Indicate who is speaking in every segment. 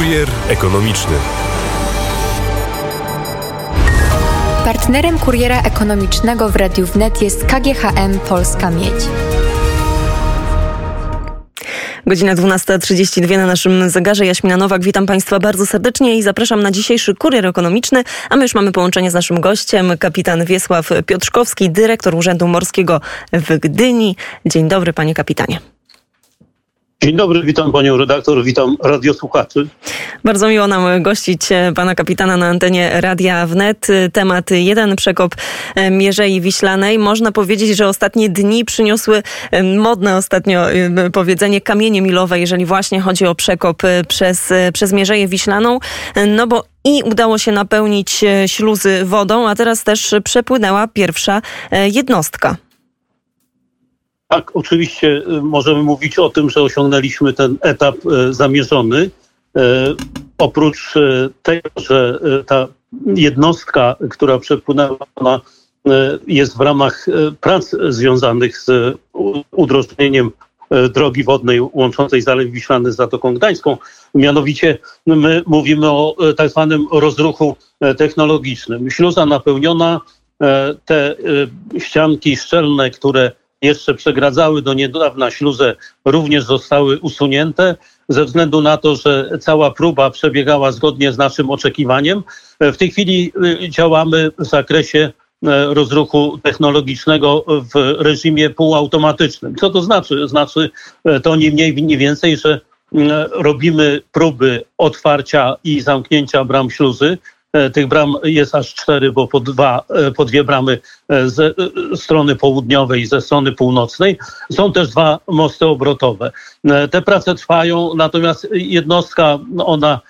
Speaker 1: Kurier ekonomiczny.
Speaker 2: Partnerem kuriera ekonomicznego w Radiu Wnet jest KGHM Polska Miedź.
Speaker 3: Godzina 12.32 na naszym zegarze. Jaśmina Nowak, witam Państwa bardzo serdecznie i zapraszam na dzisiejszy kurier ekonomiczny. A my już mamy połączenie z naszym gościem, kapitan Wiesław Piotrzkowski, dyrektor Urzędu Morskiego w Gdyni. Dzień dobry, panie kapitanie.
Speaker 4: Dzień dobry, witam panią redaktor, witam radiosłuchaczy.
Speaker 3: Bardzo miło nam gościć e, pana kapitana na antenie Radia Wnet. Temat jeden przekop e, Mierzei Wiślanej. Można powiedzieć, że ostatnie dni przyniosły e, modne ostatnio powiedzenie kamienie milowe, jeżeli właśnie chodzi o przekop przez, przez Mierzeję Wiślaną. No bo i udało się napełnić śluzy wodą, a teraz też przepłynęła pierwsza jednostka.
Speaker 4: Tak, oczywiście y, możemy mówić o tym, że osiągnęliśmy ten etap y, zamierzony. Y, oprócz tego, że ta jednostka, która przepłynęła, jest w ramach prac związanych z udrożnieniem drogi wodnej łączącej Zalew Wiślany z Zatoką Gdańską. Mianowicie my mówimy o tak zwanym rozruchu technologicznym. Śluza napełniona, te ścianki szczelne, które jeszcze przegradzały do niedawna śluzę, również zostały usunięte ze względu na to, że cała próba przebiegała zgodnie z naszym oczekiwaniem. W tej chwili y, działamy w zakresie y, rozruchu technologicznego w reżimie półautomatycznym. Co to znaczy? Znaczy y, to nie mniej, nie więcej, że robimy próby otwarcia i zamknięcia bram śluzy, tych bram jest aż cztery, bo po, dwa, e, po dwie bramy e, ze strony południowej i ze strony północnej. Są też dwa mosty obrotowe. Te prace trwają, natomiast jednostka, ona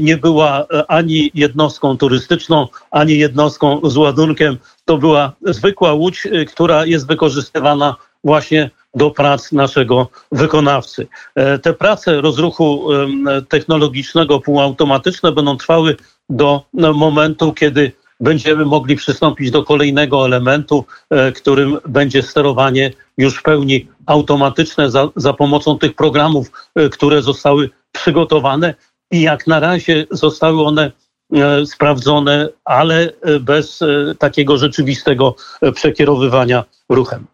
Speaker 4: nie była ani jednostką turystyczną, ani jednostką z ładunkiem. To była zwykła łódź, która jest wykorzystywana właśnie do prac naszego wykonawcy. Te prace rozruchu technologicznego półautomatyczne będą trwały do no, momentu, kiedy będziemy mogli przystąpić do kolejnego elementu, e, którym będzie sterowanie już w pełni automatyczne za, za pomocą tych programów, e, które zostały przygotowane i jak na razie zostały one e, sprawdzone, ale bez takiego rzeczywistego przekierowywania ruchem.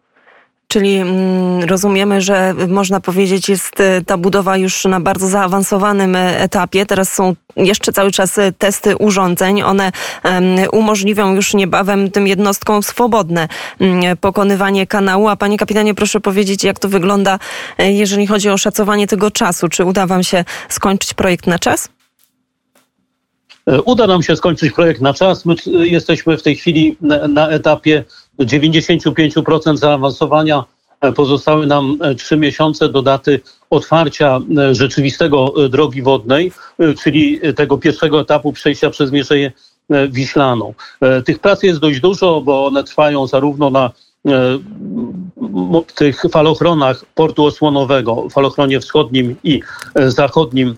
Speaker 3: Czyli mm, rozumiemy, że można powiedzieć, jest e, ta budowa już na bardzo zaawansowanym e, etapie. Teraz są jeszcze cały czas e, testy urządzeń. One umożliwią już niebawem tym jednostkom swobodne mm, pokonywanie kanału. A panie kapitanie, proszę powiedzieć, jak to wygląda, jeżeli chodzi o szacowanie tego czasu. Czy uda wam się skończyć projekt na czas?
Speaker 4: Uda nam się skończyć projekt na czas. My jesteśmy w tej chwili na etapie 95% zaawansowania. E, pozostały nam e, trzy miesiące do daty otwarcia e, rzeczywistego drogi wodnej, czyli tego pierwszego etapu przejścia przez Mierzeję Wiślaną. Tych prac jest dość dużo, bo one trwają zarówno na tych falochronach portu osłonowego, falochronie wschodnim i zachodnim.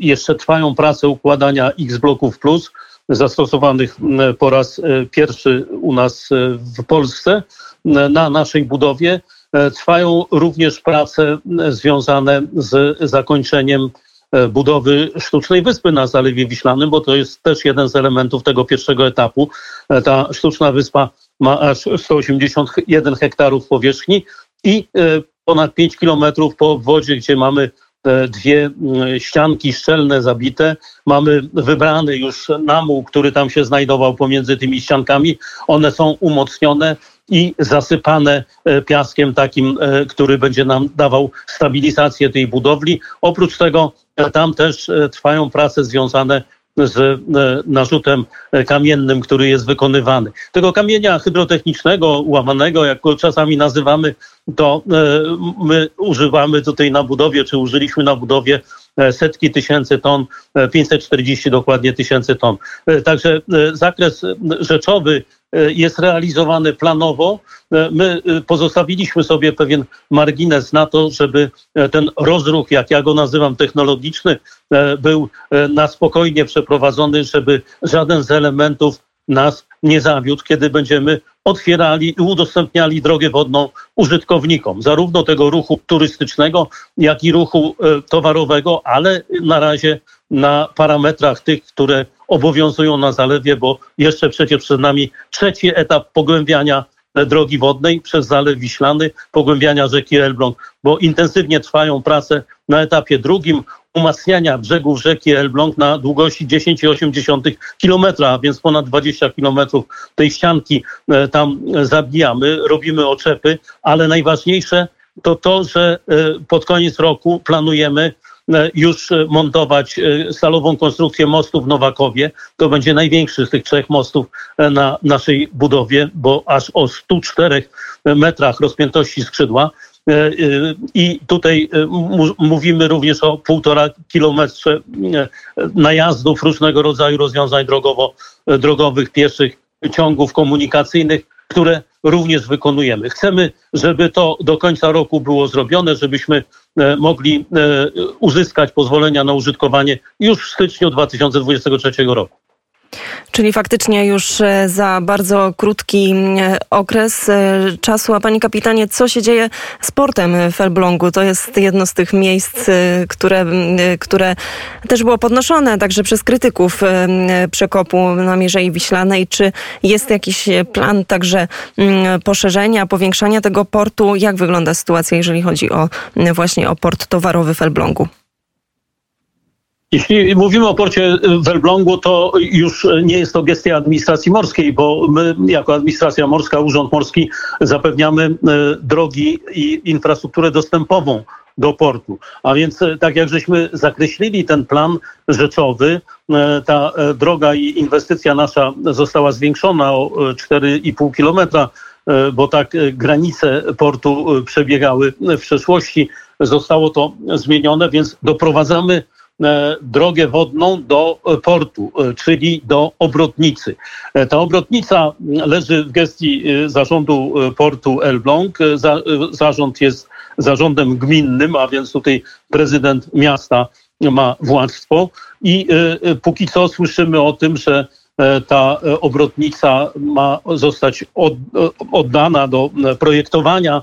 Speaker 4: Jeszcze trwają prace układania X bloków plus, zastosowanych po raz e, pierwszy u nas e, w Polsce na naszej budowie. E, trwają również prace związane z zakończeniem budowy sztucznej wyspy na Zalewie Wiślanym, bo to jest też jeden z elementów tego pierwszego etapu. Ta sztuczna wyspa ma aż 181 hektarów powierzchni i ponad 5 kilometrów po obwodzie, gdzie mamy dwie mm, ścianki szczelne zabite. Mamy wybrany już namuł, który tam się znajdował pomiędzy tymi ściankami. One są umocnione i zasypane e, piaskiem takim, e, który będzie nam dawał stabilizację tej budowli. Oprócz tego e, tam też trwają prace związane z e, narzutem kamiennym, który jest wykonywany. Tego kamienia hydrotechnicznego, łamanego, jak go czasami nazywamy, to e, my używamy tutaj na budowie, czy użyliśmy na budowie e, setki tysięcy ton, 540 dokładnie tysięcy ton. Także zakres rzeczowy jest realizowany planowo. My pozostawiliśmy sobie pewien margines na to, żeby ten rozruch, jak ja go nazywam, technologiczny, był na spokojnie przeprowadzony, żeby żaden z elementów nas nie zawiódł, kiedy będziemy otwierali i udostępniali drogę wodną użytkownikom, zarówno tego ruchu turystycznego, jak i ruchu e, towarowego, ale na razie na parametrach tych, które obowiązują na zalewie, bo jeszcze przecież przed nami trzeci etap pogłębiania drogi wodnej przez Zalew Wiślany, pogłębiania rzeki Elbląg, bo intensywnie trwają prace na etapie drugim umacniania brzegów rzeki Elbląg na długości 10,8 km, więc ponad 20 km tej ścianki e, tam zabijamy, robimy oczepy, ale najważniejsze to to, że e, pod koniec roku planujemy e, już montować stalową konstrukcję mostu w Nowakowie. To będzie największy z tych trzech mostów na naszej budowie, bo aż o 104 metrach rozpiętości skrzydła. E, e, I tutaj e, mówimy również o półtora kilometrze najazdów różnego rodzaju rozwiązań drogowo, drogowych, pieszych, ciągów komunikacyjnych, które również wykonujemy. Chcemy, żeby to do końca roku było zrobione, żebyśmy mogli uzyskać pozwolenia na użytkowanie już w styczniu 2023 roku.
Speaker 3: Czyli faktycznie już e, za bardzo krótki e, okres e, czasu. A panie kapitanie, co się dzieje z portem w Elblągu? To jest jedno z tych miejsc, które, które też było podnoszone także przez krytyków przekopu na Mierzei Wiślanej. Czy jest jakiś plan także poszerzenia, powiększania tego portu? Jak wygląda sytuacja, jeżeli chodzi o właśnie o port towarowy w Elblągu?
Speaker 4: Jeśli mówimy o porcie w Elblągu, to już nie jest to gestia administracji morskiej, bo my jako administracja morska, Urząd Morski zapewniamy e, drogi i infrastrukturę dostępową do portu. A więc e, tak jak żeśmy zakreślili ten plan rzeczowy, ta droga i inwestycja nasza została zwiększona o 4,5 kilometra, bo tak granice portu przebiegały w przeszłości. Zostało to zmienione, więc doprowadzamy drogę wodną do e, portu, e, czyli do obrotnicy. Ta obrotnica leży w gestii zarządu portu Elbląg. Zarząd jest zarządem gminnym, a więc tutaj prezydent miasta ma władztwo i póki co słyszymy o tym, że ta obrotnica ma zostać oddana do projektowania,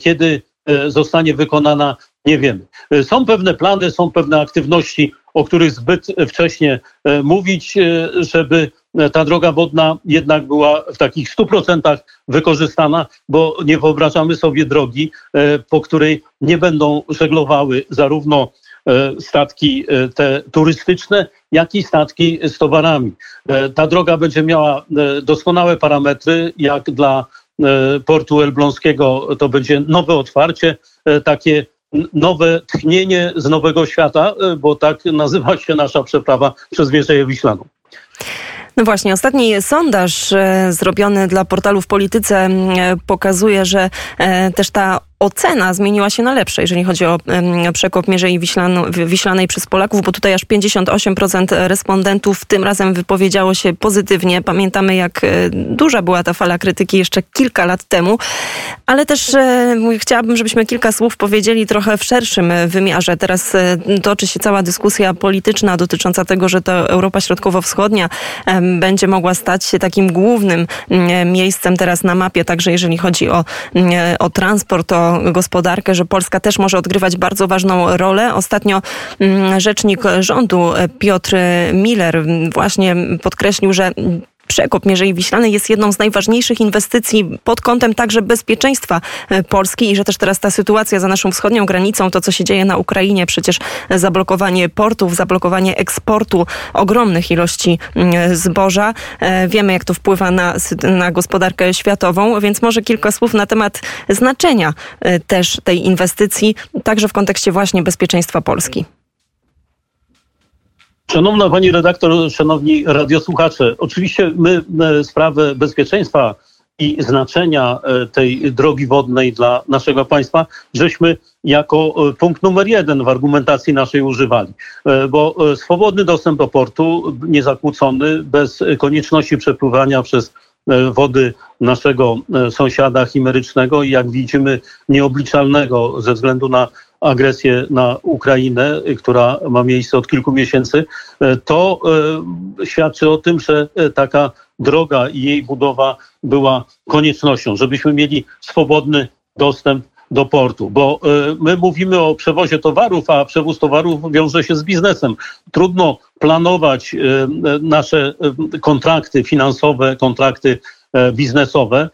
Speaker 4: kiedy zostanie wykonana nie wiemy. Są pewne plany, są pewne aktywności, o których zbyt wcześnie e, mówić, e, żeby ta droga wodna jednak była w takich 100% wykorzystana, bo nie wyobrażamy sobie drogi, po której nie będą żeglowały zarówno statki te turystyczne, jak i statki z towarami. Ta droga będzie miała doskonałe parametry, jak dla portu elbląskiego to będzie nowe otwarcie, takie nowe tchnienie z nowego świata, e, bo tak nazywa się nasza przeprawa przez Wieżeję Wiślaną.
Speaker 3: No właśnie, ostatni sondaż e, zrobiony dla portalu w Polityce e, pokazuje, że też ta ocena zmieniła się na lepsze, jeżeli chodzi o przekop Mierzei Wiślanej przez Polaków, bo tutaj aż 58% respondentów tym razem wypowiedziało się pozytywnie. Pamiętamy, jak e, duża była ta fala krytyki jeszcze kilka lat temu, ale też e, chciałabym, żebyśmy kilka słów powiedzieli trochę w szerszym wymiarze. Teraz e, toczy się cała dyskusja polityczna dotycząca tego, że to Europa Środkowo-Wschodnia będzie mogła stać się takim głównym miejscem teraz na mapie, także jeżeli chodzi o, o transport, o gospodarkę, że Polska też może odgrywać bardzo ważną rolę. Ostatnio mm, rzecznik rządu e, Piotr Miller właśnie podkreślił, że przekop Mierzei Wiślanej jest jedną z najważniejszych inwestycji pod kątem także bezpieczeństwa e, Polski i że też teraz ta sytuacja za naszą wschodnią granicą, to co się dzieje na Ukrainie, przecież zablokowanie portów, zablokowanie eksportu ogromnych ilości mm, zboża. E, wiemy, jak to wpływa na, na gospodarkę światową, więc może kilka słów na temat znaczenia e, też tej inwestycji, także w kontekście właśnie bezpieczeństwa Polski.
Speaker 4: Szanowna Pani redaktor, szanowni radiosłuchacze, oczywiście my e, sprawę bezpieczeństwa i znaczenia e, tej drogi wodnej dla naszego państwa, żeśmy jako e, punkt numer jeden w argumentacji naszej używali. Bo swobodny dostęp do portu, niezakłócony, bez konieczności przepływania przez wody naszego sąsiada chimerycznego i jak widzimy nieobliczalnego ze względu na agresję na Ukrainę, która ma miejsce od kilku miesięcy, to świadczy o tym, że taka droga i jej budowa była koniecznością, żebyśmy mieli swobodny dostęp do portu, bo y, my mówimy o przewozie towarów, a przewóz towarów wiąże się z biznesem. Trudno planować y, nasze y, kontrakty finansowe, kontrakty e, biznesowe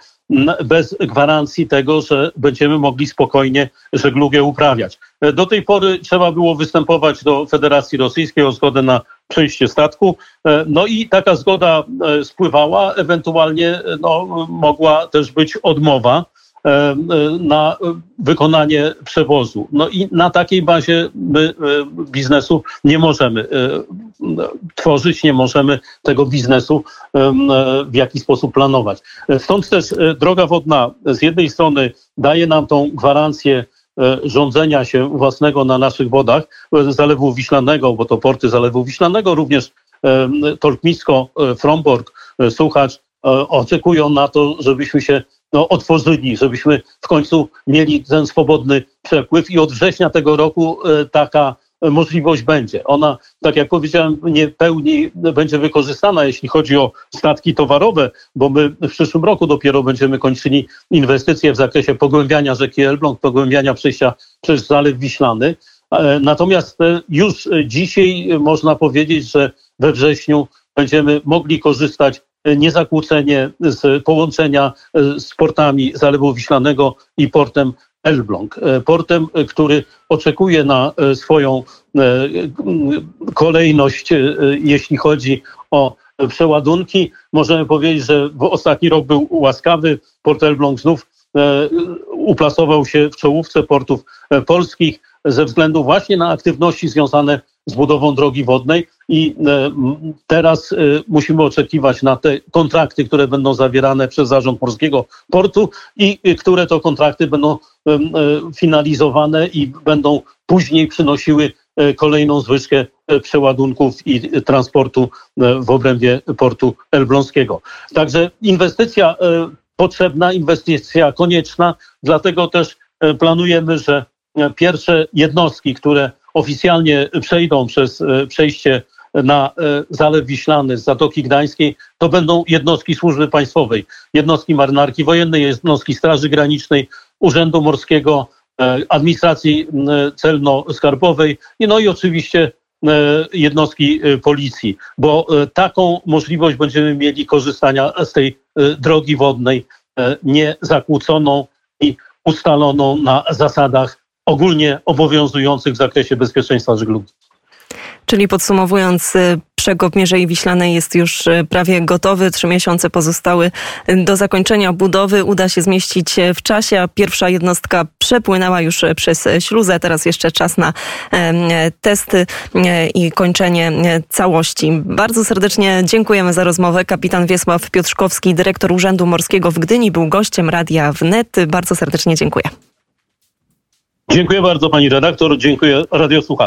Speaker 4: bez gwarancji tego, że będziemy mogli spokojnie żeglugę uprawiać. E, do tej pory trzeba było występować do Federacji Rosyjskiej o zgodę na przejście statku. E, no i taka zgoda spływała, ewentualnie no, mogła też być odmowa. E, e, na wykonanie przewozu. No i na takiej bazie my e, biznesu nie możemy tworzyć, nie możemy tego biznesu w jakiś sposób planować. Stąd też droga wodna z jednej strony daje nam tą gwarancję rządzenia się własnego na naszych wodach Zalewu Wiślanego, bo to porty Zalewu Wiślanego, również Tolkmisko, Fromborg, Suchacz oczekują na to, żebyśmy się no, otworzyli, żebyśmy w końcu mieli ten swobodny przepływ i od września tego roku e, taka możliwość będzie. Ona, tak jak powiedziałem, nie pełni będzie wykorzystana, jeśli chodzi o statki towarowe, bo my w przyszłym roku dopiero będziemy kończyli inwestycje w zakresie pogłębiania rzeki Elbląg, pogłębiania przejścia przez Zalew Wiślany. E, natomiast e, już dzisiaj można powiedzieć, że we wrześniu będziemy mogli korzystać niezakłócenie z połączenia e, z portami Zalewu Wiślanego i portem Elbląg. E, portem, który oczekuje na swoją kolejność, jeśli chodzi o przeładunki. Możemy powiedzieć, że ostatni rok był łaskawy. Port Elbląg znów uplasował się w czołówce portów polskich ze względu właśnie na aktywności związane z budową drogi wodnej i e, teraz e, musimy oczekiwać na te kontrakty, które będą zawierane przez Zarząd Morskiego Portu i które to kontrakty będą e, finalizowane i będą później przynosiły kolejną zwyżkę przeładunków i transportu w obrębie portu elbląskiego. Także inwestycja potrzebna, inwestycja konieczna, dlatego też planujemy, że pierwsze jednostki, które oficjalnie przejdą przez e, przejście na e, Zalew Wiślany z Zatoki Gdańskiej, to będą jednostki służby państwowej, jednostki marynarki wojennej, jednostki Straży Granicznej, Urzędu Morskiego, e, administracji celno-skarbowej, no i oczywiście jednostki policji, bo taką możliwość będziemy mieli korzystania z tej drogi wodnej niezakłóconą i ustaloną na zasadach ogólnie obowiązujących w zakresie bezpieczeństwa żeglugi.
Speaker 3: Czyli podsumowując, y, przekop Mierzei Wiślanej jest już y, prawie gotowy. Trzy miesiące pozostały do zakończenia budowy. Uda się zmieścić w czasie, a pierwsza jednostka przepłynęła już przez śluzę. Teraz jeszcze czas na testy e, i kończenie całości. Bardzo serdecznie dziękujemy za rozmowę. Kapitan Wiesław Piotrzkowski, dyrektor Urzędu Morskiego w Gdyni, był gościem Radia Wnet. Bardzo serdecznie dziękuję.
Speaker 4: Dziękuję bardzo pani redaktor, dziękuję radiosłuchaczom.